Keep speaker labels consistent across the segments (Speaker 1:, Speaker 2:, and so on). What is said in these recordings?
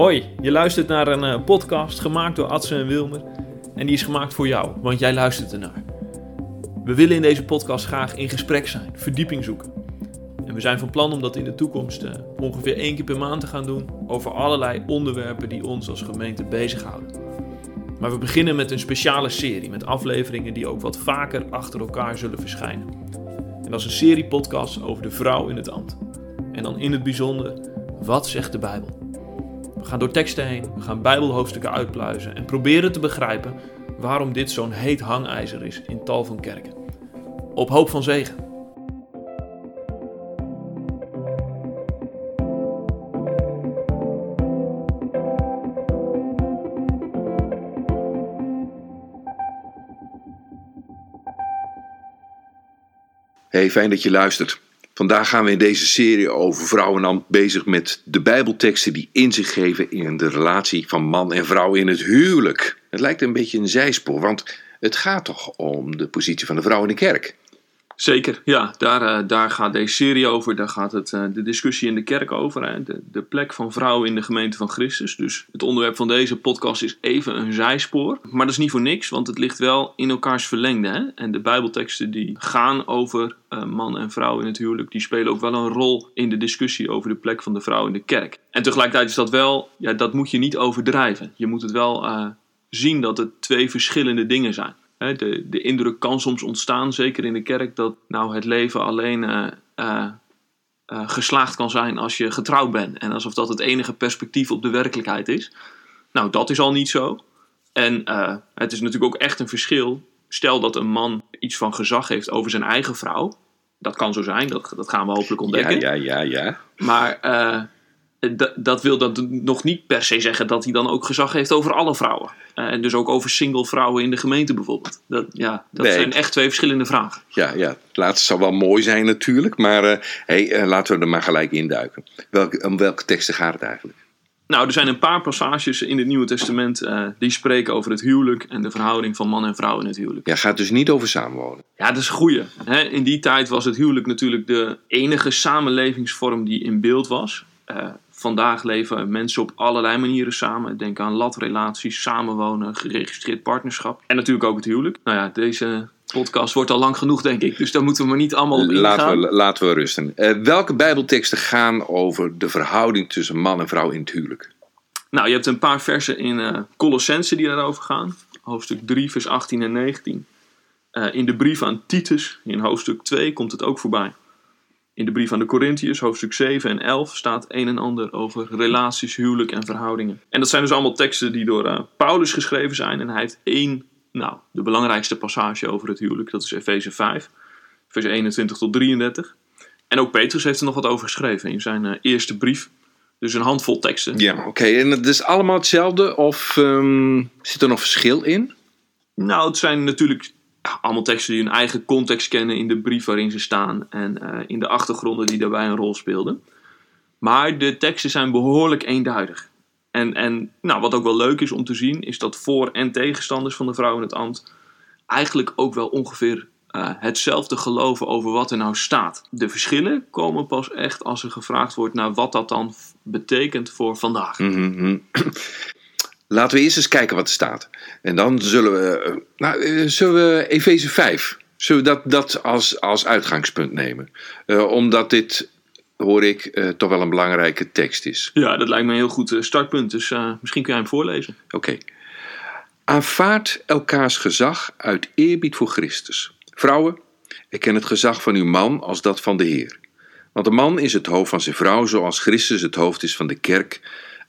Speaker 1: Hoi, je luistert naar een eh, podcast gemaakt door Adse en Wilmer. En die is gemaakt voor jou, want jij luistert ernaar. We willen in deze podcast graag in gesprek zijn, verdieping zoeken. En we zijn van plan om dat in de toekomst eh, ongeveer één keer per maand te gaan doen over allerlei onderwerpen die ons als gemeente bezighouden. Maar we beginnen met een speciale serie met afleveringen die ook wat vaker achter elkaar zullen verschijnen. En dat is een serie podcast over de vrouw in het ambt. En dan in het bijzonder, wat zegt de Bijbel? Gaan door teksten heen, we gaan Bijbelhoofdstukken uitpluizen en proberen te begrijpen waarom dit zo'n heet hangijzer is in tal van kerken. Op hoop van zegen.
Speaker 2: Hey, fijn dat je luistert. Vandaag gaan we in deze serie over vrouwenambt bezig met de Bijbelteksten die inzicht geven in de relatie van man en vrouw in het huwelijk. Het lijkt een beetje een zijspoor, want het gaat toch om de positie van de vrouw in de kerk.
Speaker 3: Zeker, ja, daar, eh, daar gaat deze serie over. Daar gaat het, eh, de discussie in de kerk over. Hè. De, plek van vrouwen in de gemeente van Christus. Dus het onderwerp van deze podcast is even een zijspoor. Maar dat is niet voor niks, want het ligt wel in elkaars verlengde. Hè. En de Bijbelteksten die gaan over uh, man en vrouw in het huwelijk, die spelen ook wel een rol in de discussie over de plek van de vrouw in de kerk. En tegelijkertijd is dat wel, ja, dat moet je niet overdrijven. Je moet het wel zien dat het twee verschillende dingen zijn. De, de indruk kan soms ontstaan, zeker in de kerk, dat nou het leven alleen uh, uh, uh, geslaagd kan zijn als je getrouwd bent. En alsof dat het enige perspectief op de werkelijkheid is. Nou, dat is al niet zo. En het is natuurlijk ook echt een verschil. Stel dat een man iets van gezag heeft over zijn eigen vrouw. Dat kan zo zijn, dat, dat gaan we hopelijk ontdekken.
Speaker 2: Ja, ja, ja, ja.
Speaker 3: Maar dat, dat wil dat nog niet per se zeggen dat hij dan ook gezag heeft over alle vrouwen. Uh, en dus ook over single vrouwen in de gemeente bijvoorbeeld. Dat, ja, dat nee. zijn echt twee verschillende vragen.
Speaker 2: Ja, ja, het laatste zou wel mooi zijn natuurlijk. Maar uh, hey, uh, laten we er maar gelijk induiken. Welke, om welke teksten gaat het eigenlijk?
Speaker 3: Nou, er zijn een paar passages in het Nieuwe Testament die spreken over het huwelijk en de verhouding van man en vrouw in het huwelijk.
Speaker 2: Ja, gaat dus niet over samenwonen.
Speaker 3: Ja, dat is een goeie. Hè? In die tijd was het huwelijk natuurlijk de enige samenlevingsvorm die in beeld was. Vandaag leven mensen op allerlei manieren samen. Denk aan latrelaties, samenwonen, geregistreerd partnerschap. En natuurlijk ook het huwelijk. Nou ja, deze podcast wordt al lang genoeg, denk ik. Dus daar moeten we maar niet allemaal op
Speaker 2: laten we, laten we rusten. Uh, welke bijbelteksten gaan over de verhouding tussen man en vrouw in het huwelijk?
Speaker 3: Nou, je hebt een paar versen in uh, Colossense die daarover gaan. Hoofdstuk 3, vers 18 en 19. Uh, in de brief aan Titus, in hoofdstuk 2, komt het ook voorbij. In de brief aan de Corinthiërs, hoofdstuk 7 en 11, staat een en ander over relaties, huwelijk en verhoudingen. En dat zijn dus allemaal teksten die door uh, Paulus geschreven zijn. En hij heeft één, nou, de belangrijkste passage over het huwelijk, dat is Efeze 5, vers 21 tot 33. En ook Petrus heeft er nog wat over geschreven in zijn uh, eerste brief. Dus een handvol teksten.
Speaker 2: Ja, oké. Okay. En het is allemaal hetzelfde of um, zit er nog verschil in?
Speaker 3: Nou, het zijn natuurlijk allemaal teksten die hun eigen context kennen in de brief waarin ze staan en uh, in de achtergronden die daarbij een rol speelden. Maar de teksten zijn behoorlijk eenduidig. En, en nou, wat ook wel leuk is om te zien, is dat voor- en tegenstanders van de vrouw in het ambt eigenlijk ook wel ongeveer uh, hetzelfde geloven over wat er nou staat. De verschillen komen pas echt als er gevraagd wordt naar wat dat dan betekent voor vandaag.
Speaker 2: Mm -hmm. Laten we eerst eens kijken wat er staat. En dan zullen we, nou, zullen we Efeze 5, zullen we dat, dat als, als uitgangspunt nemen? Uh, omdat dit, hoor ik, uh, toch wel een belangrijke tekst is.
Speaker 3: Ja, dat lijkt me een heel goed startpunt, dus uh, misschien kun jij hem voorlezen.
Speaker 2: Oké. Okay. Aanvaard elkaars gezag uit eerbied voor Christus. Vrouwen, erken het gezag van uw man als dat van de Heer. Want de man is het hoofd van zijn vrouw, zoals Christus het hoofd is van de kerk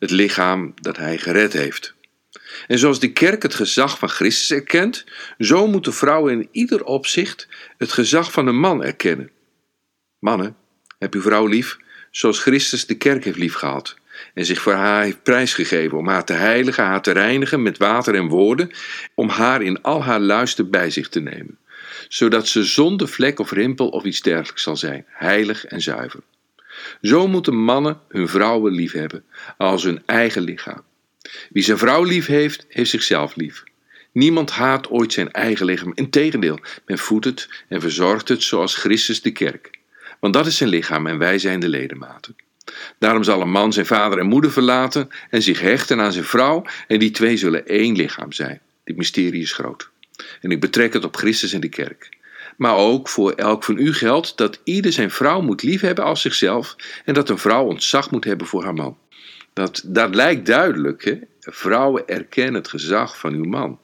Speaker 2: het lichaam dat hij gered heeft. En zoals de kerk het gezag van Christus erkent, zo moet de vrouw in ieder opzicht het gezag van een man erkennen. Mannen, heb uw vrouw lief, zoals Christus de kerk heeft liefgehad en zich voor haar heeft prijsgegeven om haar te heiligen, haar te reinigen met water en woorden, om haar in al haar luister bij zich te nemen, zodat ze zonder vlek of rimpel of iets dergelijks zal zijn, heilig en zuiver. Zo moeten mannen hun vrouwen liefhebben als hun eigen lichaam. Wie zijn vrouw lief heeft, heeft zichzelf lief. Niemand haat ooit zijn eigen lichaam. Integendeel, men voedt het en verzorgt het zoals Christus de kerk. Want dat is zijn lichaam en wij zijn de ledematen. Daarom zal een man zijn vader en moeder verlaten en zich hechten aan zijn vrouw, en die twee zullen één lichaam zijn. Dit mysterie is groot. En ik betrek het op Christus en de kerk. Maar ook voor elk van u geldt dat ieder zijn vrouw moet liefhebben als zichzelf en dat een vrouw ontzag moet hebben voor haar man. Dat, dat lijkt duidelijk. Hè? Vrouwen erkennen het gezag van uw man.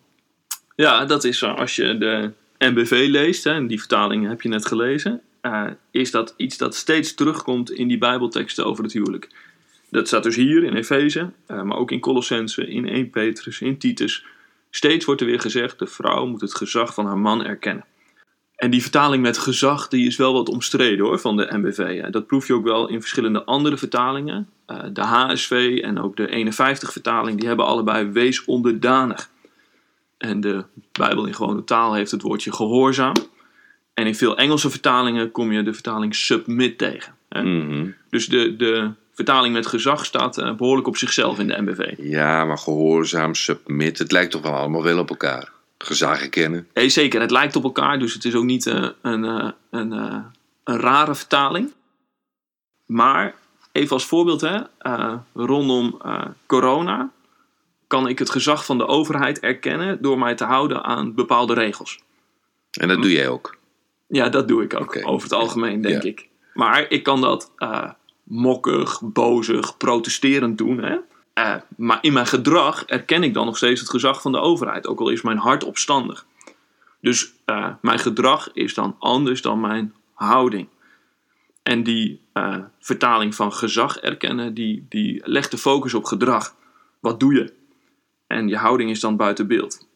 Speaker 3: Ja, dat is zo. Als je de NBV leest, hè, en die vertaling heb je net gelezen, uh, is dat iets dat steeds terugkomt in die Bijbelteksten over het huwelijk. Dat staat dus hier in Efeze, uh, maar ook in Colossense, in 1 Petrus, in Titus. Steeds wordt er weer gezegd: de vrouw moet het gezag van haar man erkennen. En die vertaling met gezag die is wel wat omstreden hoor, van de MBV. Dat proef je ook wel in verschillende andere vertalingen. Uh, de HSV en ook de 51-vertaling, die hebben allebei wees onderdanig. En de Bijbel in gewone taal heeft het woordje gehoorzaam. En in veel Engelse vertalingen kom je de vertaling submit tegen.
Speaker 2: Mhm.
Speaker 3: Dus de, de vertaling met gezag staat uh, behoorlijk op zichzelf in de MBV.
Speaker 2: Ja, maar gehoorzaam, submit, het lijkt toch wel allemaal wel op elkaar. Gezag erkennen.
Speaker 3: Nee, zeker, het lijkt op elkaar, dus het is ook niet uh, een, uh, een, een rare vertaling. Maar even als voorbeeld, hè, rondom corona kan ik het gezag van de overheid erkennen door mij te houden aan bepaalde regels.
Speaker 2: En dat doe jij ook?
Speaker 3: Ja, dat doe ik ook. Over het algemeen, denk
Speaker 2: Ja.
Speaker 3: ik. Maar ik kan dat eh, mokkig, bozig, protesterend doen. Hè? Eh, maar in mijn gedrag erken ik dan nog steeds het gezag van de overheid. Ook al is mijn hart opstandig. Dus eh, mijn gedrag is dan anders dan mijn houding. En die eh, vertaling van gezag erkennen, die, die legt de focus op gedrag. Wat doe je? En je houding is dan buiten beeld.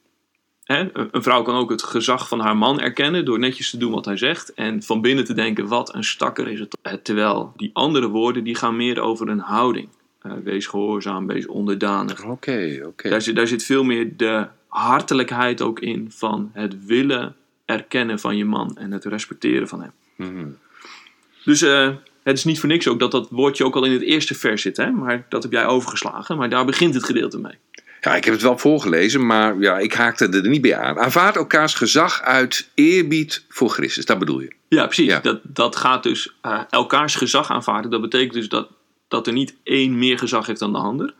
Speaker 3: Hè? Een vrouw kan ook het gezag van haar man erkennen door netjes te doen wat hij zegt en van binnen te denken wat een stakker is het. Terwijl die andere woorden die gaan meer over een houding. Eh, wees gehoorzaam, wees onderdanig.
Speaker 2: Oké, oké.
Speaker 3: Daar, zit, daar zit veel meer de hartelijkheid ook in van het willen erkennen van je man en het respecteren van hem.
Speaker 2: Mhm.
Speaker 3: Dus eh, het is niet voor niks ook dat dat woordje ook al in het eerste vers zit, hè? maar dat heb jij overgeslagen. Maar daar begint het gedeelte mee.
Speaker 2: Ja, ik heb het wel voorgelezen, maar ja, ik haakte er niet bij aan. Aanvaard elkaars gezag uit eerbied voor Christus, dat bedoel je?
Speaker 3: Ja, precies.
Speaker 2: Ja.
Speaker 3: Dat, dat gaat dus eh, elkaars gezag aanvaarden. Dat betekent dus dat, dat er niet één meer gezag heeft dan de ander.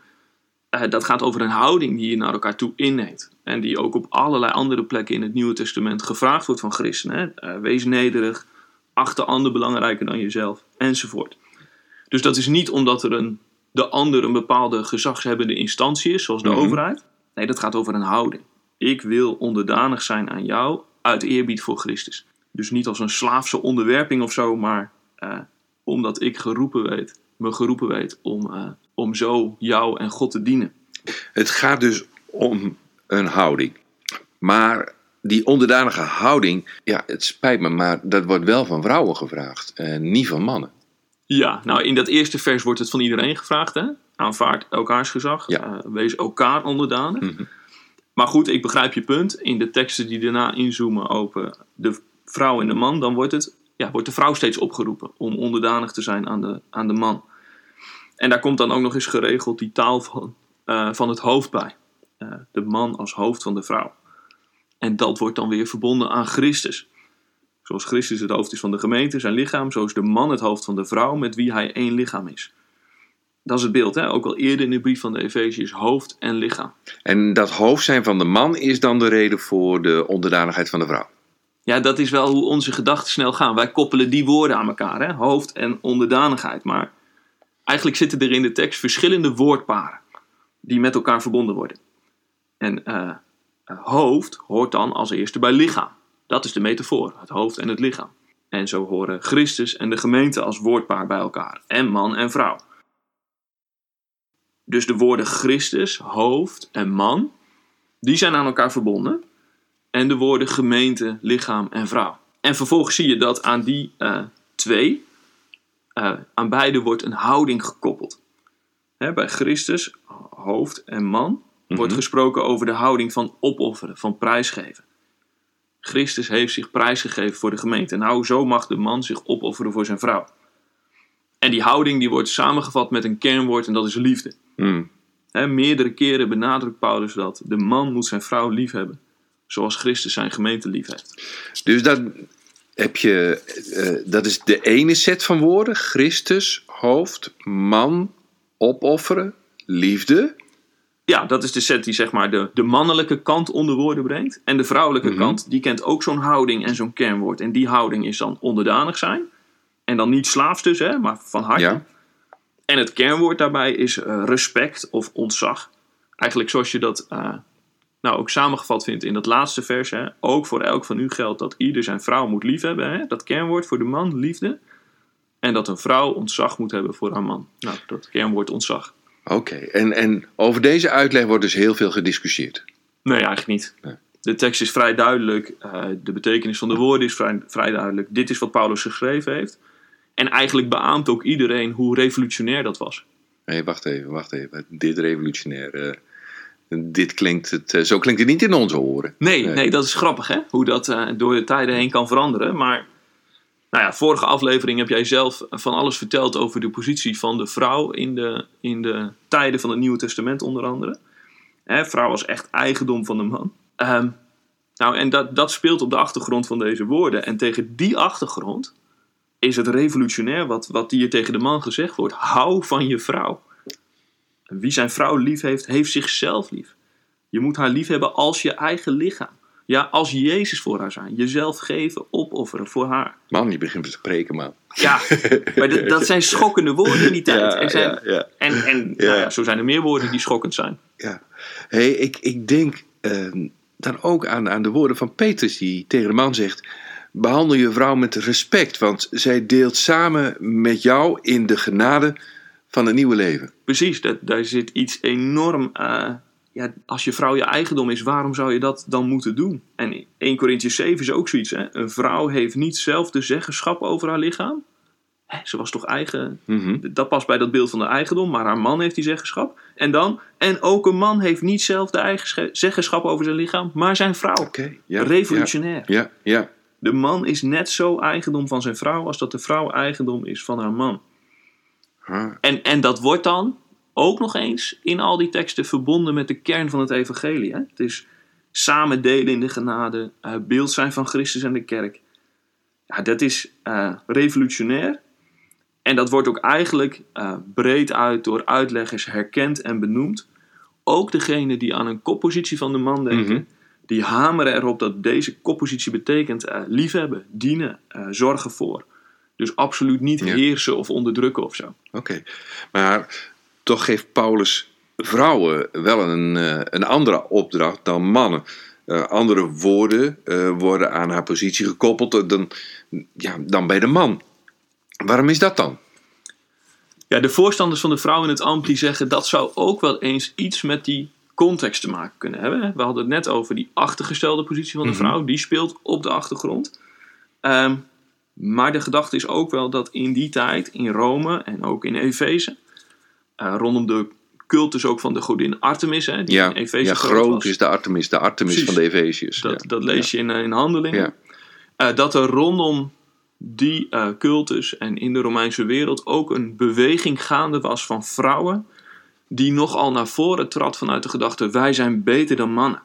Speaker 3: Eh, dat gaat over een houding die je naar elkaar toe inneemt. En die ook op allerlei andere plekken in het Nieuwe Testament gevraagd wordt van christenen. Hè? Eh, wees nederig, acht de ander belangrijker dan jezelf, enzovoort. Dus dat is niet omdat er een, de ander een bepaalde gezagshebbende instantie is, zoals de
Speaker 2: Mhm.
Speaker 3: overheid. Nee, dat gaat over een houding. Ik wil onderdanig zijn aan jou uit eerbied voor Christus. Dus niet als een slaafse onderwerping of zo, maar eh, omdat ik geroepen weet, me geroepen weet om, eh, om zo jou en God te dienen.
Speaker 2: Het gaat dus om een houding. Maar die onderdanige houding, ja, het spijt me, maar dat wordt wel van vrouwen gevraagd, en niet van mannen.
Speaker 3: Ja, nou in dat eerste vers wordt het van iedereen gevraagd, hè? Aanvaard elkaars gezag,
Speaker 2: Ja.
Speaker 3: eh, wees elkaar onderdanig.
Speaker 2: Mhm.
Speaker 3: Maar goed, ik begrijp je punt. In de teksten die daarna inzoomen over de vrouw en de man, dan wordt, het, ja, wordt de vrouw steeds opgeroepen om onderdanig te zijn aan de, aan de man. En daar komt dan ook nog eens geregeld die taal van, eh, van het hoofd bij. Eh, de man als hoofd van de vrouw. En dat wordt dan weer verbonden aan Christus. Zoals Christus het hoofd is van de gemeente, zijn lichaam, zo is de man het hoofd van de vrouw met wie hij één lichaam is. Dat is het beeld, hè? ook al eerder in de brief van de Efeziërs, hoofd en lichaam.
Speaker 2: En dat hoofd zijn van de man is dan de reden voor de onderdanigheid van de vrouw.
Speaker 3: Ja, dat is wel hoe onze gedachten snel gaan. Wij koppelen die woorden aan elkaar, hè? hoofd en onderdanigheid. Maar eigenlijk zitten er in de tekst verschillende woordparen die met elkaar verbonden worden. En eh, hoofd hoort dan als eerste bij lichaam. Dat is de metafoor, het hoofd en het lichaam. En zo horen Christus en de gemeente als woordpaar bij elkaar. En man en vrouw. Dus de woorden Christus, hoofd en man, die zijn aan elkaar verbonden en de woorden gemeente, lichaam en vrouw. En vervolgens zie je dat aan die eh, twee, eh, aan beide wordt een houding gekoppeld. Hè, bij Christus, hoofd en man, wordt
Speaker 2: Mhm.
Speaker 3: gesproken over de houding van opofferen, van prijsgeven. Christus heeft zich prijsgegeven voor de gemeente. Nou, zo mag de man zich opofferen voor zijn vrouw. En die houding die wordt samengevat met een kernwoord en dat is liefde. Hè, meerdere keren benadrukt Paulus dat de man moet zijn vrouw liefhebben, zoals Christus zijn gemeente liefheeft.
Speaker 2: Dus dat, heb je, eh, dat is de ene set van woorden, Christus, hoofd, man, opofferen, liefde.
Speaker 3: Ja, dat is de set die zeg maar de, de mannelijke kant onder woorden brengt. En de vrouwelijke
Speaker 2: Mhm.
Speaker 3: kant, die kent ook zo'n houding en zo'n kernwoord. En die houding is dan onderdanig zijn. En dan niet slaafs dus, hè, maar van harte.
Speaker 2: Ja.
Speaker 3: En het kernwoord daarbij is eh, respect of ontzag. Eigenlijk zoals je dat eh, nou ook samengevat vindt in dat laatste vers. Hè. Ook voor elk van u geldt dat ieder zijn vrouw moet liefhebben. Hè. Dat kernwoord voor de man, liefde. En dat een vrouw ontzag moet hebben voor haar man. Nou, dat kernwoord ontzag.
Speaker 2: Oké, en, en over deze uitleg wordt dus heel veel gediscussieerd.
Speaker 3: Nee, eigenlijk niet.
Speaker 2: Nee.
Speaker 3: De tekst is vrij duidelijk. eh, de betekenis van de woorden is vrij, vrij duidelijk. Dit is wat Paulus geschreven heeft. En eigenlijk beaamt ook iedereen hoe revolutionair dat was.
Speaker 2: Nee, wacht even, wacht even. Dit revolutionair. Dit klinkt het, eh, zo klinkt het niet in onze oren.
Speaker 3: Nee,
Speaker 2: Nee.
Speaker 3: nee. dat is grappig hè. Hoe dat eh, door de tijden heen kan veranderen. Maar nou ja, vorige aflevering heb jij zelf van alles verteld over de positie van de vrouw in de, in de tijden van het Nieuwe Testament onder andere. Hè, vrouw was echt eigendom van de man. Ehm, nou, en dat, dat speelt op de achtergrond van deze woorden. En tegen die achtergrond is het revolutionair wat, wat hier tegen de man gezegd wordt. Hou van je vrouw. Wie zijn vrouw lief heeft, heeft zichzelf lief. Je moet haar lief hebben als je eigen lichaam. Ja, als Jezus voor haar zijn. Jezelf geven, opofferen voor haar.
Speaker 2: Man, die begint te spreken, man.
Speaker 3: Ja, maar dat, dat zijn schokkende woorden in die tijd.
Speaker 2: Ja,
Speaker 3: er zijn,
Speaker 2: ja, ja.
Speaker 3: En, en. Nou ja, zo zijn er meer woorden die schokkend zijn.
Speaker 2: Ja. Hey, ik, ik denk ehm, dan ook aan, aan de woorden van Petrus, die tegen de man zegt: Behandel je vrouw met respect, want zij deelt samen met jou in de genade van het nieuwe leven.
Speaker 3: Precies, dat, daar zit iets enorm. eh, ja, als je vrouw je eigendom is, waarom zou je dat dan moeten doen? En 1 Corinthians 7 is ook zoiets. Hè? Een vrouw heeft niet zelf de zeggenschap over haar lichaam. Hè, ze was toch eigen.
Speaker 2: Mhm.
Speaker 3: Dat past bij dat beeld van de eigendom, maar haar man heeft die zeggenschap. En dan, en ook een man heeft niet zelf de eigen zeggenschap over zijn lichaam, maar zijn vrouw.
Speaker 2: Oké, ja.
Speaker 3: Revolutionair.
Speaker 2: Ja, ja.
Speaker 3: De man is net zo eigendom van zijn vrouw als dat de vrouw eigendom is van haar man. En, en dat wordt dan ook nog eens in al die teksten verbonden met de kern van het evangelie. Hè? Het is samen delen in de genade, eh, beeld zijn van Christus en de kerk. Ja, dat is eh, revolutionair. En dat wordt ook eigenlijk eh, breed uit door uitleggers herkend en benoemd. Ook degene die aan een koppositie van de man denken,
Speaker 2: Mhm.
Speaker 3: die hameren erop dat deze koppositie betekent liefhebben, dienen, zorgen voor. Dus absoluut niet
Speaker 2: Ja.
Speaker 3: heersen of onderdrukken of zo.
Speaker 2: Oké. Maar toch geeft Paulus vrouwen wel een, eh, een andere opdracht dan mannen. Eh, andere woorden eh, worden aan haar positie gekoppeld dan, ja, dan bij de man. Waarom is dat dan?
Speaker 3: Ja, de voorstanders van de vrouw in het ambt die zeggen dat zou ook wel eens iets met die context te maken kunnen hebben. We hadden het net over die achtergestelde positie van de
Speaker 2: Mhm.
Speaker 3: vrouw, die speelt op de achtergrond. Ehm, maar de gedachte is ook wel dat in die tijd, in Rome en ook in Efeze, eh, rondom de cultus ook van de godin Artemis, hè, die
Speaker 2: Ja,
Speaker 3: in Efeze
Speaker 2: ja
Speaker 3: groot
Speaker 2: is de Artemis, de Artemis
Speaker 3: Precies.
Speaker 2: van de Efeziërs.
Speaker 3: Dat,
Speaker 2: ja.
Speaker 3: dat lees je in, eh, in handelingen. Eh, dat er rondom die cultus en in de Romeinse wereld ook een beweging gaande was van vrouwen. Die nogal naar voren trad vanuit de gedachte: wij zijn beter dan mannen.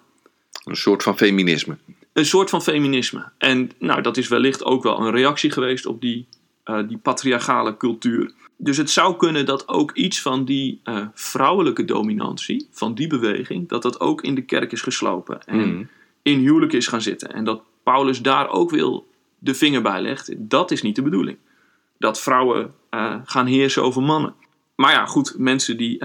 Speaker 2: Een soort van feminisme.
Speaker 3: Een soort van feminisme. En nou, dat is wellicht ook wel een reactie geweest op die, eh, die patriarchale cultuur. Dus het zou kunnen dat ook iets van die eh, vrouwelijke dominantie, van die beweging, dat dat ook in de kerk is geslopen. En
Speaker 2: Mhm.
Speaker 3: in huwelijk is gaan zitten. En dat Paulus daar ook wil de vinger bij legt. Dat is niet de bedoeling. Dat vrouwen eh, gaan heersen over mannen. Maar ja, goed, mensen die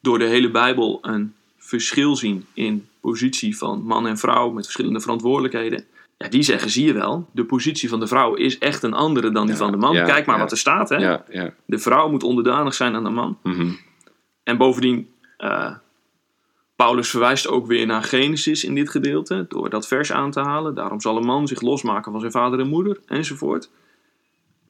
Speaker 3: door de hele Bijbel een verschil zien in positie van man en vrouw met verschillende verantwoordelijkheden. Ja, die zeggen, zie je wel, de positie van de vrouw is echt een andere dan die
Speaker 2: Ja,
Speaker 3: van de man.
Speaker 2: ja,
Speaker 3: Kijk maar wat er staat, hè.
Speaker 2: Ja, ja.
Speaker 3: De vrouw moet onderdanig zijn aan de man.
Speaker 2: Mhm.
Speaker 3: En bovendien, eh, Paulus verwijst ook weer naar Genesis in dit gedeelte, door dat vers aan te halen. Daarom zal een man zich losmaken van zijn vader en moeder, enzovoort.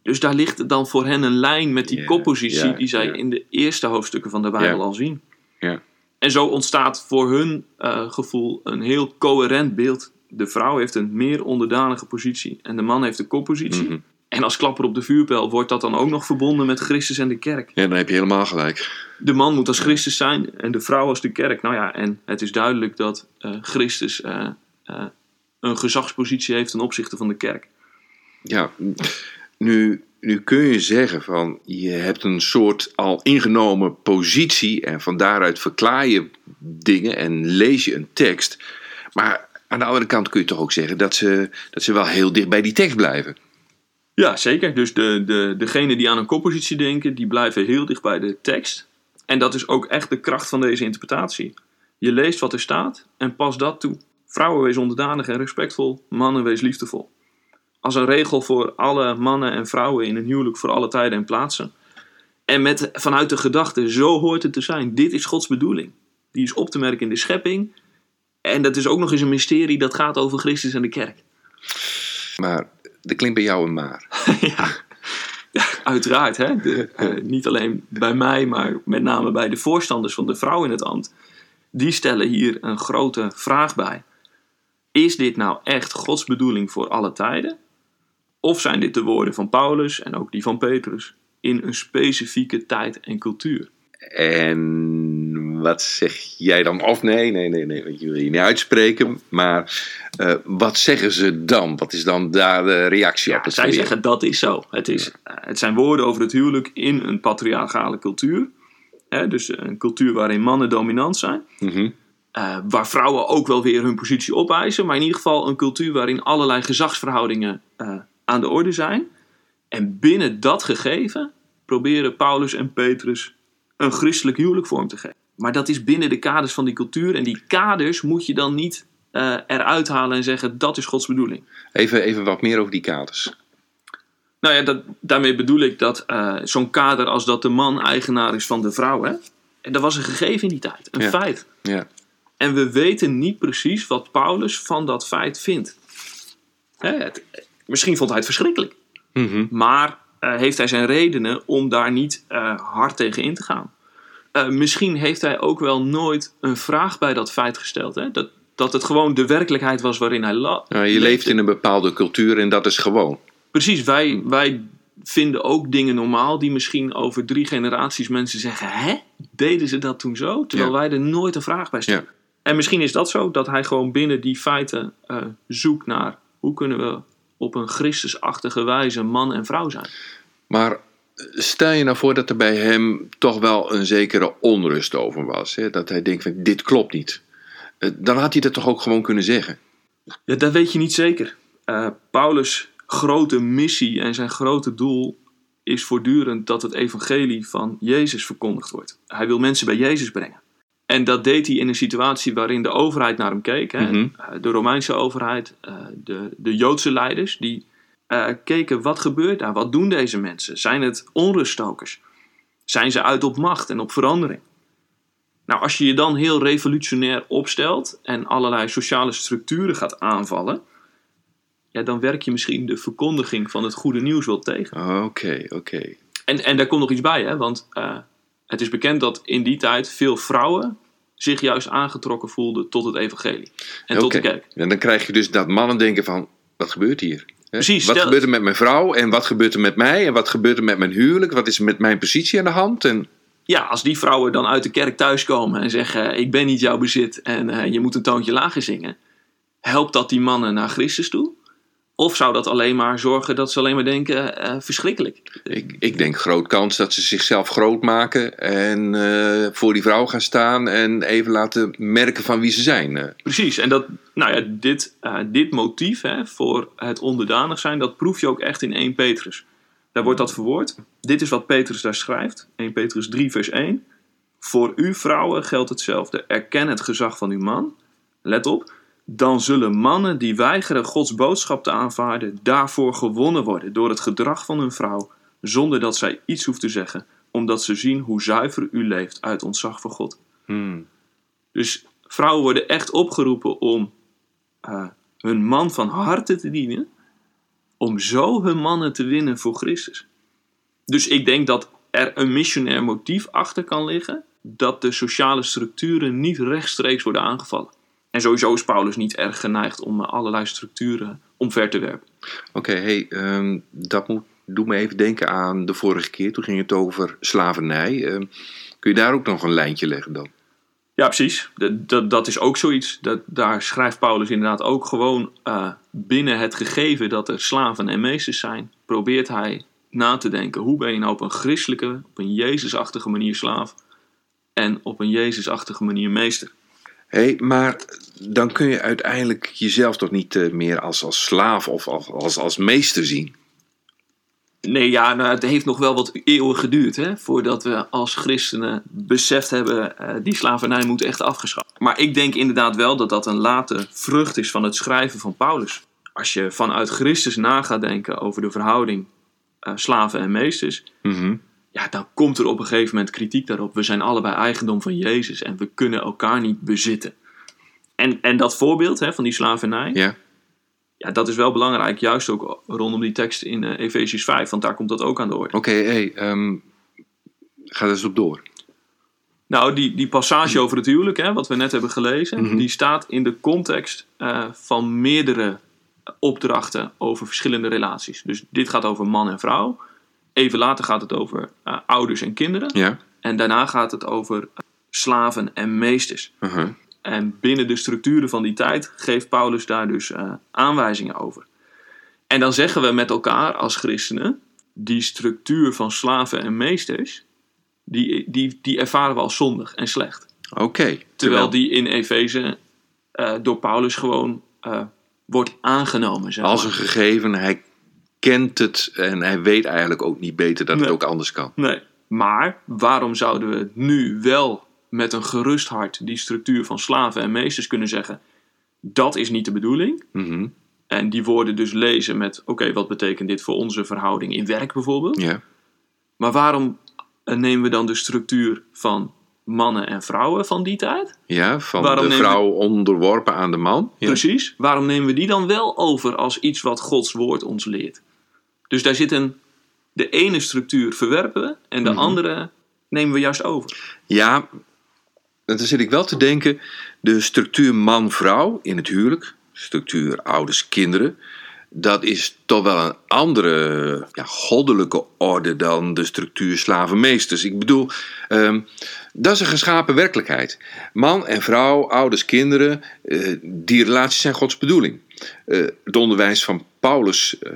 Speaker 3: Dus daar ligt dan voor hen een lijn met die koppositie die zij in de eerste hoofdstukken van de Bijbel al zien.
Speaker 2: Ja.
Speaker 3: En zo ontstaat voor hun eh, gevoel een heel coherent beeld. De vrouw heeft een meer onderdanige positie en de man heeft de koppositie.
Speaker 2: Mhm.
Speaker 3: En als klapper op de vuurpijl wordt dat dan ook nog verbonden met Christus en de kerk.
Speaker 2: ja, dan heb je helemaal gelijk.
Speaker 3: De man moet als Christus zijn en de vrouw als de kerk. Nou ja, en het is duidelijk dat eh, Christus eh, een gezagspositie heeft ten opzichte van de kerk.
Speaker 2: Ja, nu nu kun je zeggen van je hebt een soort al ingenomen positie en van daaruit verklaar je dingen en lees je een tekst. Maar aan de andere kant kun je toch ook zeggen dat ze, dat ze wel heel dicht bij die tekst blijven.
Speaker 3: Ja, zeker. Dus de, de, degenen die aan een koppositie denken, die blijven heel dicht bij de tekst. En dat is ook echt de kracht van deze interpretatie. Je leest wat er staat en pas dat toe. Vrouwen wees onderdanig en respectvol, mannen wees liefdevol. Als een regel voor alle mannen en vrouwen in een huwelijk voor alle tijden en plaatsen. En met, vanuit de gedachte, zo hoort het te zijn. Dit is Gods bedoeling. Die is op te merken in de schepping. En dat is ook nog eens een mysterie dat gaat over Christus en de kerk.
Speaker 2: Maar er klinkt bij jou een maar.
Speaker 3: ja. ja, uiteraard. Hè? De, uh, niet alleen bij mij, maar met name bij de voorstanders van de vrouw in het ambt. Die stellen hier een grote vraag bij. Is dit nou echt Gods bedoeling voor alle tijden? Of zijn dit de woorden van Paulus en ook die van Petrus in een specifieke tijd en cultuur?
Speaker 2: En wat zeg jij dan? Of nee, nee, nee, nee, want je wil je niet uitspreken. Maar uh, wat zeggen ze dan? Wat is dan daar de reactie
Speaker 3: ja,
Speaker 2: op? Het
Speaker 3: zij zeggen dat is zo. Het, is, uh, het zijn woorden over het huwelijk in een patriarchale cultuur. Hè, dus een cultuur waarin mannen dominant zijn.
Speaker 2: Mhm.
Speaker 3: Uh, waar vrouwen ook wel weer hun positie opeisen. Maar in ieder geval een cultuur waarin allerlei gezagsverhoudingen uh, aan de orde zijn. En binnen dat gegeven proberen Paulus en Petrus een christelijk huwelijk vorm te geven. Maar dat is binnen de kaders van die cultuur. En die kaders moet je dan niet uh, eruit halen en zeggen dat is Gods bedoeling.
Speaker 2: Even, even wat meer over die kaders.
Speaker 3: Nou ja, dat, daarmee bedoel ik dat uh, zo'n kader als dat de man eigenaar is van de vrouw. Hè? En dat was een gegeven in die tijd, een
Speaker 2: Ja.
Speaker 3: feit.
Speaker 2: Ja.
Speaker 3: En we weten niet precies wat Paulus van dat feit vindt. Hè, het- misschien vond hij het verschrikkelijk.
Speaker 2: Mhm.
Speaker 3: Maar eh, heeft hij zijn redenen om daar niet eh, hard tegen in te gaan. Eh, misschien heeft hij ook wel nooit een vraag bij dat feit gesteld. Hè? Dat, dat het gewoon de werkelijkheid was waarin hij la-
Speaker 2: Nou, je leeft in een bepaalde cultuur en dat is gewoon.
Speaker 3: Precies, wij, wij vinden ook dingen normaal die misschien over drie generaties mensen zeggen: Hè? Deden ze dat toen zo? Terwijl
Speaker 2: Ja.
Speaker 3: wij er nooit een vraag bij stellen.
Speaker 2: Ja.
Speaker 3: En misschien is dat zo, dat hij gewoon binnen die feiten zoekt naar hoe kunnen we op een Christusachtige wijze man en vrouw zijn.
Speaker 2: Maar stel je nou voor dat er bij hem toch wel een zekere onrust over was. Hè? Dat hij denkt van dit klopt niet. Eh, Dan had hij dat toch ook gewoon kunnen zeggen.
Speaker 3: Ja, dat weet je niet zeker. Eh, Paulus' grote missie en zijn grote doel is voortdurend dat het evangelie van Jezus verkondigd wordt. Hij wil mensen bij Jezus brengen. En dat deed hij in een situatie waarin de overheid naar hem keek. Hè?
Speaker 2: Mhm.
Speaker 3: Eh, De Romeinse overheid, eh, de, de Joodse leiders, die eh, keken wat gebeurt daar? Wat doen deze mensen? Zijn het onruststokers? Zijn ze uit op macht en op verandering? Nou, als je je dan heel revolutionair opstelt en allerlei sociale structuren gaat aanvallen, ja, dan werk je misschien de verkondiging van het goede nieuws wel tegen.
Speaker 2: Oké, oké.
Speaker 3: En, en daar komt nog iets bij, hè? want het is bekend dat in die tijd veel vrouwen zich juist aangetrokken voelden tot het evangelie en tot de kerk.
Speaker 2: En dan krijg je dus dat mannen denken van, wat gebeurt hier?
Speaker 3: Precies,
Speaker 2: Wat gebeurt er met mijn vrouw en wat gebeurt er met mij en wat gebeurt er met mijn huwelijk? Wat is er met mijn positie aan de hand? En,
Speaker 3: Ja, als die vrouwen dan uit de kerk thuiskomen en zeggen: Ik ben niet jouw bezit en eh, je moet een toontje lager zingen, helpt dat die mannen naar Christus toe? Of zou dat alleen maar zorgen dat ze alleen maar denken: eh, verschrikkelijk?
Speaker 2: ik, ik denk groot kans dat ze zichzelf groot maken en eh, voor die vrouw gaan staan en even laten merken van wie ze zijn. eh.
Speaker 3: Precies, en dat, nou ja, dit, dit motief hè, voor het onderdanig zijn, dat proef je ook echt in 1 Petrus. Daar wordt dat verwoord. Dit is wat Petrus daar schrijft, 1 Petrus 3, vers 1. Voor u vrouwen geldt hetzelfde. Erken het gezag van uw man. Let op. Dan zullen mannen die weigeren Gods boodschap te aanvaarden, daarvoor gewonnen worden door het gedrag van hun vrouw, zonder dat zij iets hoeft te zeggen, omdat ze zien hoe zuiver u leeft uit ontzag voor God.
Speaker 2: Hmm.
Speaker 3: Dus vrouwen worden echt opgeroepen om eh, hun man van harte te dienen, om zo hun mannen te winnen voor Christus. Dus ik denk dat er een missionair motief achter kan liggen, dat de sociale structuren niet rechtstreeks worden aangevallen. En sowieso is Paulus niet erg geneigd om eh, allerlei structuren omver te werpen.
Speaker 2: Oké, hey, ehm, dat moet, doet me even denken aan de vorige keer. Toen ging het over slavernij. Ehm, kun je daar ook nog een lijntje leggen dan?
Speaker 3: Ja, precies. Dat, dat, dat is ook zoiets. Dat, daar schrijft Paulus inderdaad ook gewoon eh, binnen het gegeven dat er slaven en meesters zijn, probeert hij na te denken. Hoe ben je nou op een christelijke, op een Jezusachtige manier slaaf en op een Jezusachtige manier meester?
Speaker 2: Hé, maar dan kun je uiteindelijk jezelf toch niet eh, meer als, als slaaf of als, als, als meester zien?
Speaker 3: Nee, ja, nou, het heeft nog wel wat eeuwen geduurd hè, voordat we als christenen beseft hebben, eh, die slavernij moet echt afgeschaft. Maar ik denk inderdaad wel dat dat een late vrucht is van het schrijven van Paulus. Als je vanuit Christus na gaat denken over de verhouding eh, slaven en meesters,
Speaker 2: Mhm.
Speaker 3: ja, dan komt er op een gegeven moment kritiek daarop. We zijn allebei eigendom van Jezus en we kunnen elkaar niet bezitten. En, en dat voorbeeld hè, van die slavernij,
Speaker 2: Ja,
Speaker 3: ja, dat is wel belangrijk, juist ook rondom die tekst in eh Efesius 5, want daar komt dat ook aan de orde.
Speaker 2: oké, hé, ehm, ga er eens op door.
Speaker 3: Nou, die, die passage over het huwelijk, hè, wat we net hebben gelezen,
Speaker 2: Mhm.
Speaker 3: die staat in de context eh, van meerdere opdrachten over verschillende relaties. Dus dit gaat over man en vrouw. Even later gaat het over eh, ouders en kinderen.
Speaker 2: Ja,
Speaker 3: En daarna gaat het over slaven en meesters.
Speaker 2: uh-huh.
Speaker 3: En binnen de structuren van die tijd geeft Paulus daar dus eh, aanwijzingen over. En dan zeggen we met elkaar als christenen, die structuur van slaven en meesters, die, die, die ervaren we als zondig en slecht.
Speaker 2: oké.
Speaker 3: Terwijl die in Efeze eh, door Paulus gewoon eh, wordt aangenomen. Zeg
Speaker 2: als een gegeven, hij kent het en hij weet eigenlijk ook niet beter dat het ook anders kan.
Speaker 3: Nee, maar waarom zouden we nu wel met een gerust hart die structuur van slaven en meesters kunnen zeggen: dat is niet de bedoeling?
Speaker 2: Mhm.
Speaker 3: En die woorden dus lezen met: oké, wat betekent dit voor onze verhouding in werk bijvoorbeeld? Maar waarom nemen we dan de structuur van mannen en vrouwen van die tijd?
Speaker 2: ja van
Speaker 3: Waarom
Speaker 2: de
Speaker 3: we-
Speaker 2: vrouw onderworpen aan de man. Ja.
Speaker 3: Precies. Waarom nemen we die dan wel over als iets wat Gods woord ons leert? Dus daar zit een. De ene structuur verwerpen we en de
Speaker 2: Mhm.
Speaker 3: andere nemen we juist over.
Speaker 2: Ja, dan zit ik wel te denken, de structuur man-vrouw in het huwelijk, structuur ouders-kinderen, dat is toch wel een andere ja, goddelijke orde dan de structuur slavenmeesters. Ik bedoel, ehm, dat is een geschapen werkelijkheid. Man en vrouw, ouders, kinderen, eh, die relaties zijn Gods bedoeling. Eh, het onderwijs van Paulus eh,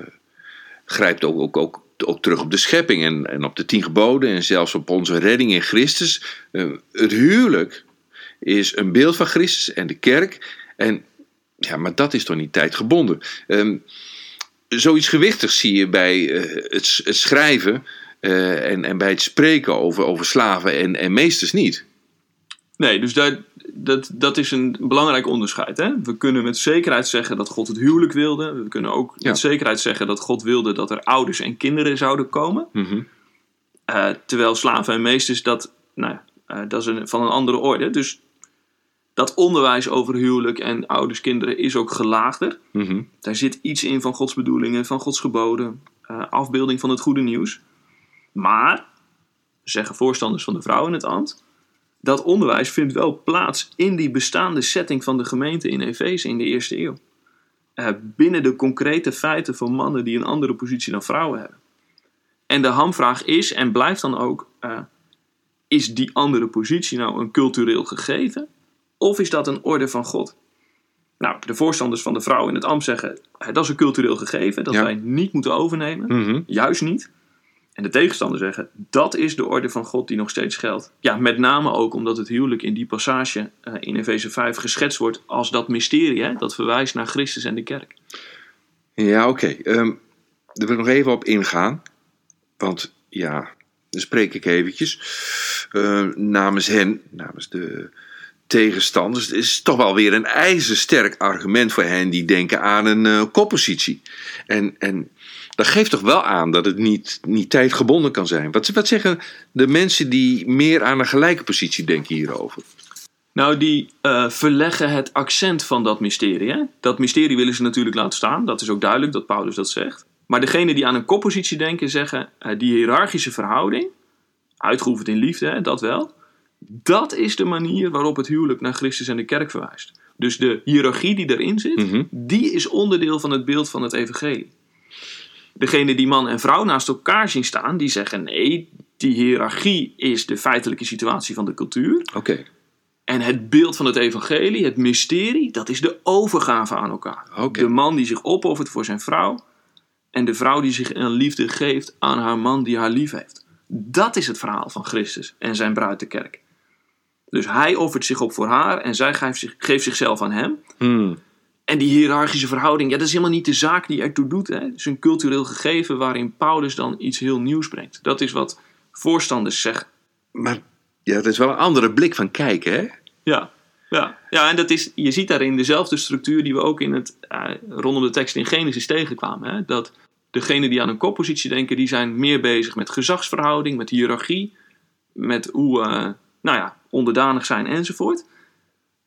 Speaker 2: grijpt ook, ook, ook, ook terug op de schepping en, en op de tien geboden en zelfs op onze redding in Christus. Eh, het huwelijk is een beeld van Christus en de kerk. En, ja, maar dat is toch niet tijdgebonden. Ehm, zoiets gewichtigs zie je bij eh, het, het schrijven eh, en, en bij het spreken over, over slaven en, en meesters niet.
Speaker 3: Nee, dus daar, dat, dat is een belangrijk onderscheid. Hè? We kunnen met zekerheid zeggen dat God het huwelijk wilde. We kunnen ook
Speaker 2: Ja.
Speaker 3: met zekerheid zeggen dat God wilde dat er ouders en kinderen zouden komen.
Speaker 2: Mhm.
Speaker 3: Eh, terwijl slaven en meesters, dat, nou, eh, dat is een, van een andere orde. Dus dat onderwijs over huwelijk en ouders, kinderen is ook gelaagder.
Speaker 2: Mhm.
Speaker 3: Daar zit iets in van Gods bedoelingen, van Gods geboden, eh, afbeelding van het goede nieuws. Maar, zeggen voorstanders van de vrouw in het ambt, dat onderwijs vindt wel plaats in die bestaande setting van de gemeente in Efeze in de eerste eeuw. Eh, binnen de concrete feiten van mannen die een andere positie dan vrouwen hebben. En de hamvraag is en blijft dan ook: eh, is die andere positie nou een cultureel gegeven? Of is dat een orde van God? Nou, de voorstanders van de vrouw in het ambt zeggen: eh, dat is een cultureel gegeven dat
Speaker 2: Ja.
Speaker 3: wij niet moeten overnemen.
Speaker 2: Mhm.
Speaker 3: Juist niet. En de tegenstanders zeggen, dat is de orde van God die nog steeds geldt. Ja, met name ook omdat het huwelijk in die passage eh, in Efeze 5 geschetst wordt als dat mysterie, hè, dat verwijst naar Christus en de kerk.
Speaker 2: Ja, oké. Ehm, daar wil ik nog even op ingaan. Want ja, dan spreek ik eventjes eh, namens hen, namens de tegenstanders. Het is toch wel weer een ijzersterk argument voor hen die denken aan een eh, koppositie. En, en dat geeft toch wel aan dat het niet, niet tijdgebonden kan zijn. Wat, wat zeggen de mensen die meer aan een gelijke positie denken hierover?
Speaker 3: Nou, die eh, verleggen het accent van dat mysterie. Hè? Dat mysterie willen ze natuurlijk laten staan. Dat is ook duidelijk dat Paulus dat zegt. Maar degene die aan een koppositie denken, zeggen eh, die hiërarchische verhouding, uitgeoefend in liefde, dat wel. Dat is de manier waarop het huwelijk naar Christus en de kerk verwijst. Dus de hiërarchie die erin zit,
Speaker 2: Mhm.
Speaker 3: die is onderdeel van het beeld van het evangelie. Degene die man en vrouw naast elkaar zien staan, die zeggen nee, die hiërarchie is de feitelijke situatie van de cultuur.
Speaker 2: Oké,
Speaker 3: En het beeld van het evangelie, het mysterie, dat is de overgave aan elkaar. De man die zich opoffert voor zijn vrouw. En de vrouw die zich een liefde geeft aan haar man die haar lief heeft. Dat is het verhaal van Christus en zijn bruid de kerk. Dus hij offert zich op voor haar en zij geeft, zich, geeft zichzelf aan hem.
Speaker 2: Hmm.
Speaker 3: En die hiërarchische verhouding, ja, dat is helemaal niet de zaak die ertoe doet. Hè. Het is een cultureel gegeven waarin Paulus dan iets heel nieuws brengt. Dat is wat voorstanders zeggen.
Speaker 2: Maar ja, dat is wel een andere blik van kijken, hè?
Speaker 3: Ja, ja. ja en dat is, je ziet daarin dezelfde structuur die we ook in het, eh, rondom de tekst in Genesis tegenkwamen. Hè? Dat degenen die aan een koppositie denken, die zijn meer bezig met gezagsverhouding, met hiërarchie, met hoe, eh, nou ja, onderdanig zijn enzovoort.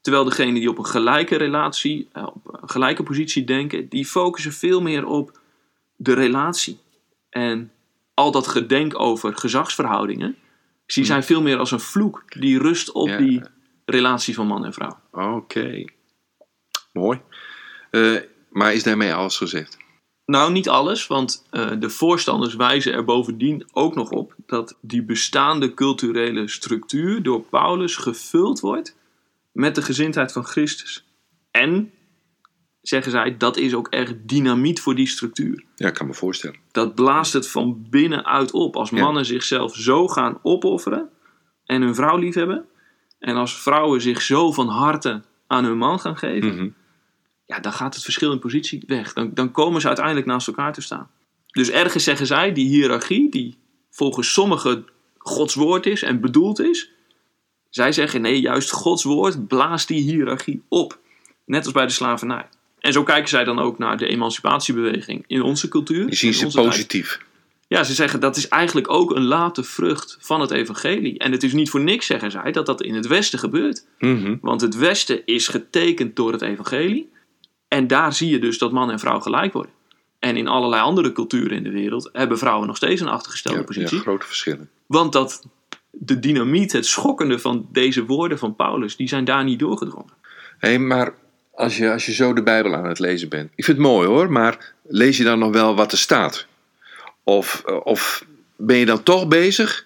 Speaker 3: Terwijl degenen die op een gelijke relatie, eh, op een gelijke positie denken, die focussen veel meer op de relatie. En al dat gedenk over gezagsverhoudingen, die zijn veel meer als een vloek die rust op
Speaker 2: Ja.
Speaker 3: die relatie van man en vrouw.
Speaker 2: Oké. Mooi. Eh, maar is daarmee alles gezegd?
Speaker 3: Nou, niet alles, want eh, de voorstanders wijzen er bovendien ook nog op dat die bestaande culturele structuur door Paulus gevuld wordt met de gezindheid van Christus. En, zeggen zij, dat is ook echt dynamiet voor die structuur.
Speaker 2: Ja, ik kan me voorstellen.
Speaker 3: Dat blaast het van binnenuit op. Als
Speaker 2: Ja.
Speaker 3: mannen zichzelf zo gaan opofferen en hun vrouw liefhebben, en als vrouwen zich zo van harte aan hun man gaan geven,
Speaker 2: Mhm.
Speaker 3: Ja, dan gaat het verschil in positie weg. Dan, dan komen ze uiteindelijk naast elkaar te staan. Dus ergens zeggen zij, die hiërarchie, die volgens sommigen Gods woord is en bedoeld is, zij zeggen nee, juist Gods woord blaast die hiërarchie op. Net als bij de slavernij. En zo kijken zij dan ook naar de emancipatiebeweging in onze cultuur.
Speaker 2: Je ziet ze
Speaker 3: tijd.
Speaker 2: positief.
Speaker 3: Ja, ze zeggen dat is eigenlijk ook een late vrucht van het evangelie. En het is niet voor niks, zeggen zij, dat dat in het Westen gebeurt.
Speaker 2: Mhm.
Speaker 3: Want het Westen is getekend door het evangelie. En daar zie je dus dat man en vrouw gelijk worden. En in allerlei andere culturen in de wereld hebben vrouwen nog steeds een achtergestelde
Speaker 2: Ja,
Speaker 3: positie.
Speaker 2: ja, grote verschillen.
Speaker 3: Want dat de dynamiet, het schokkende van deze woorden van Paulus, die zijn daar niet doorgedrongen.
Speaker 2: Hé, maar als je, als je zo de Bijbel aan het lezen bent. Ik vind het mooi hoor, maar lees je dan nog wel wat er staat? Of, eh, of ben je dan toch bezig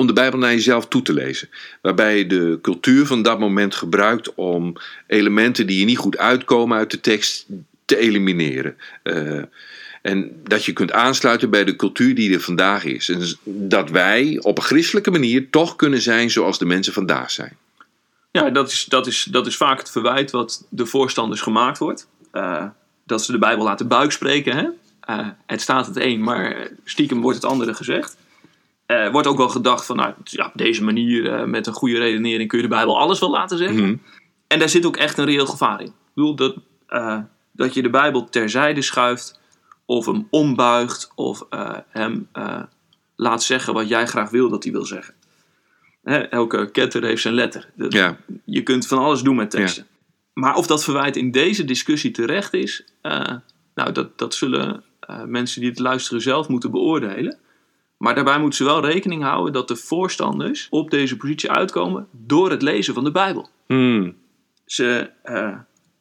Speaker 2: om de Bijbel naar jezelf toe te lezen? Waarbij je de cultuur van dat moment gebruikt om elementen die je niet goed uitkomen uit de tekst te elimineren. Eh, en dat je kunt aansluiten bij de cultuur die er vandaag is. En dat wij op een christelijke manier toch kunnen zijn zoals de mensen vandaag zijn.
Speaker 3: Ja, dat is, dat, is, dat is vaak het verwijt wat de voorstanders gemaakt wordt. Eh, dat ze de Bijbel laten buikspreken. Hè? Eh, het staat het een, maar stiekem wordt het andere gezegd. Er wordt ook wel gedacht van, nou, ja, op deze manier, eh, met een goede redenering, kun je de Bijbel alles wel laten zeggen.
Speaker 2: Mhm.
Speaker 3: En daar zit ook echt een reëel gevaar in. Ik bedoel, dat, eh, dat je de Bijbel terzijde schuift, of hem ombuigt, of hem laat zeggen wat jij graag wil dat hij wil zeggen. Hè, elke ketter heeft zijn letter. Dat-
Speaker 2: Ja,
Speaker 3: je kunt van alles doen met teksten. Maar of dat verwijt in deze discussie terecht is, nou, dat, dat zullen mensen die het luisteren zelf moeten beoordelen. Maar daarbij moeten ze wel rekening houden dat de voorstanders op deze positie uitkomen door het lezen van de Bijbel.
Speaker 2: Hmm.
Speaker 3: Ze, eh,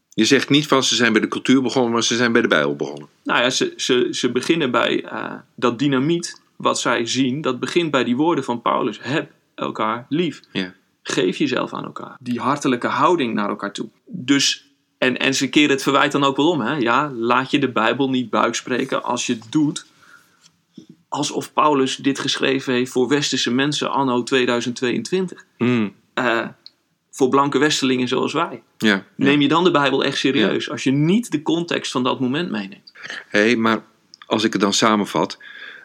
Speaker 2: Je zegt niet van ze zijn bij de cultuur begonnen, maar ze zijn bij de Bijbel begonnen.
Speaker 3: nou ja, ze, ze, ze beginnen bij eh, dat dynamiet wat zij zien. Dat begint bij die woorden van Paulus. Heb elkaar lief.
Speaker 2: Ja.
Speaker 3: Geef jezelf aan elkaar. Die hartelijke houding naar elkaar toe. Dus, en, en ze keren het verwijt dan ook wel om. Hè? Ja, laat je de Bijbel niet buikspreken als je het doet. Alsof Paulus dit geschreven heeft voor westerse mensen anno 2022.
Speaker 2: Hmm.
Speaker 3: Eh, voor blanke westerlingen zoals wij.
Speaker 2: Ja.
Speaker 3: Neem je dan de Bijbel echt serieus? Als je niet de context van dat moment meeneemt.
Speaker 2: Hé, maar als ik het dan samenvat,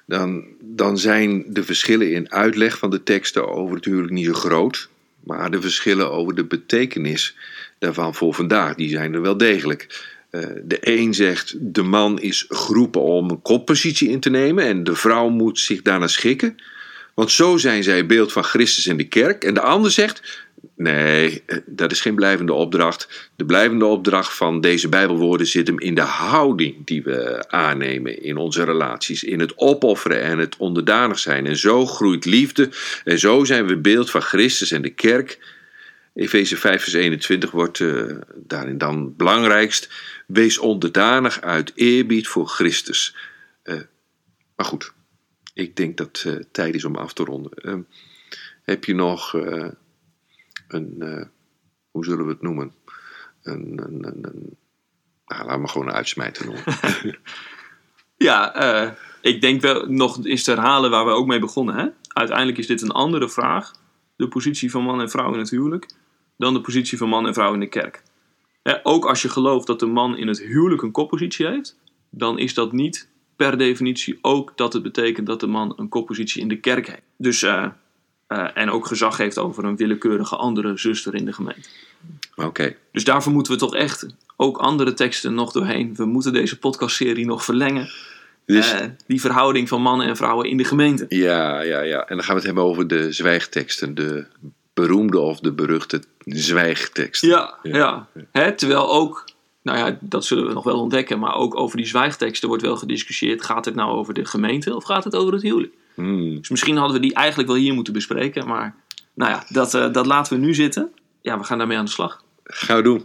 Speaker 2: dan, dan zijn de verschillen in uitleg van de teksten over het huwelijk niet zo groot. Maar de verschillen over de betekenis daarvan voor vandaag, die zijn er wel degelijk. Eh, de een zegt, de man is geroepen om een koppositie in te nemen en de vrouw moet zich daarna schikken. Want zo zijn zij beeld van Christus en de kerk. En de ander zegt, nee, eh, dat is geen blijvende opdracht. De blijvende opdracht van deze Bijbelwoorden zit hem in de houding die we aannemen in onze relaties. In het opofferen en het onderdanig zijn. En zo groeit liefde. En zo zijn we beeld van Christus en de kerk. Efeze 5 vers 21 wordt eh, daarin dan belangrijkst. Wees onderdanig uit eerbied voor Christus. Eh, maar goed, ik denk dat eh, tijd is om af te ronden. Ehm, heb je nog een, hoe zullen we het noemen? Een, een, een, nou, laat me gewoon een uitsmijter noemen.
Speaker 3: Ja, ik denk wel nog eens te herhalen waar we ook mee begonnen. Hè? Uiteindelijk is dit een andere vraag, de positie van man en vrouw in het huwelijk, dan de positie van man en vrouw in de kerk. Ook als je gelooft dat de man in het huwelijk een koppositie heeft, dan is dat niet per definitie ook dat het betekent dat de man een koppositie in de kerk heeft. Dus, eh, eh, en ook gezag heeft over een willekeurige andere zuster in de gemeente.
Speaker 2: Oké.
Speaker 3: Dus daarvoor moeten we toch echt ook andere teksten nog doorheen. We moeten deze podcastserie nog verlengen.
Speaker 2: Dus,
Speaker 3: Eh, die verhouding van mannen en vrouwen in de gemeente.
Speaker 2: ja, ja, ja. En dan gaan we het hebben over de zwijgteksten. De beroemde of de beruchte zwijgteksten.
Speaker 3: Ja, ja. Hè, terwijl ook, nou ja, dat zullen we nog wel ontdekken, maar ook over die zwijgteksten wordt wel gediscussieerd. Gaat het nou over de gemeente of gaat het over het huwelijk?
Speaker 2: Hmm.
Speaker 3: Dus misschien hadden we die eigenlijk wel hier moeten bespreken, maar nou ja, dat, eh, dat laten we nu zitten. Ja, we gaan daarmee aan de slag.
Speaker 2: Gaan we doen.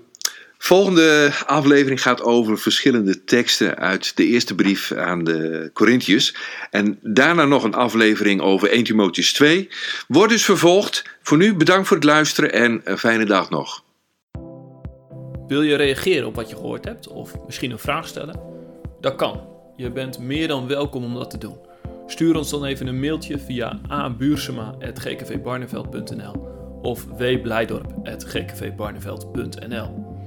Speaker 2: Volgende aflevering gaat over verschillende teksten uit de eerste brief aan de Corinthiërs. En daarna nog een aflevering over 1 Timotheus 2. Wordt dus vervolgd. Voor nu bedankt voor het luisteren en een fijne dag nog.
Speaker 1: Wil je reageren op wat je gehoord hebt of misschien een vraag stellen? Dat kan. Je bent meer dan welkom om dat te doen. Stuur ons dan even een mailtje via abuursema.gkvbarneveld.nl of wblijdorp.gkvbarneveld.nl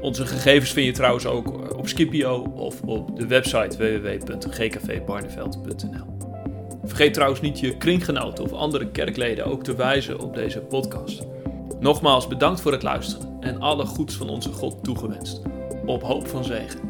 Speaker 1: Onze gegevens vind je trouwens ook op Skipio of op de website www.gkvbarneveld.nl Vergeet trouwens niet je kringgenoten of andere kerkleden ook te wijzen op deze podcast. Nogmaals bedankt voor het luisteren en alle goeds van onze God toegewenst. Op hoop van zegen.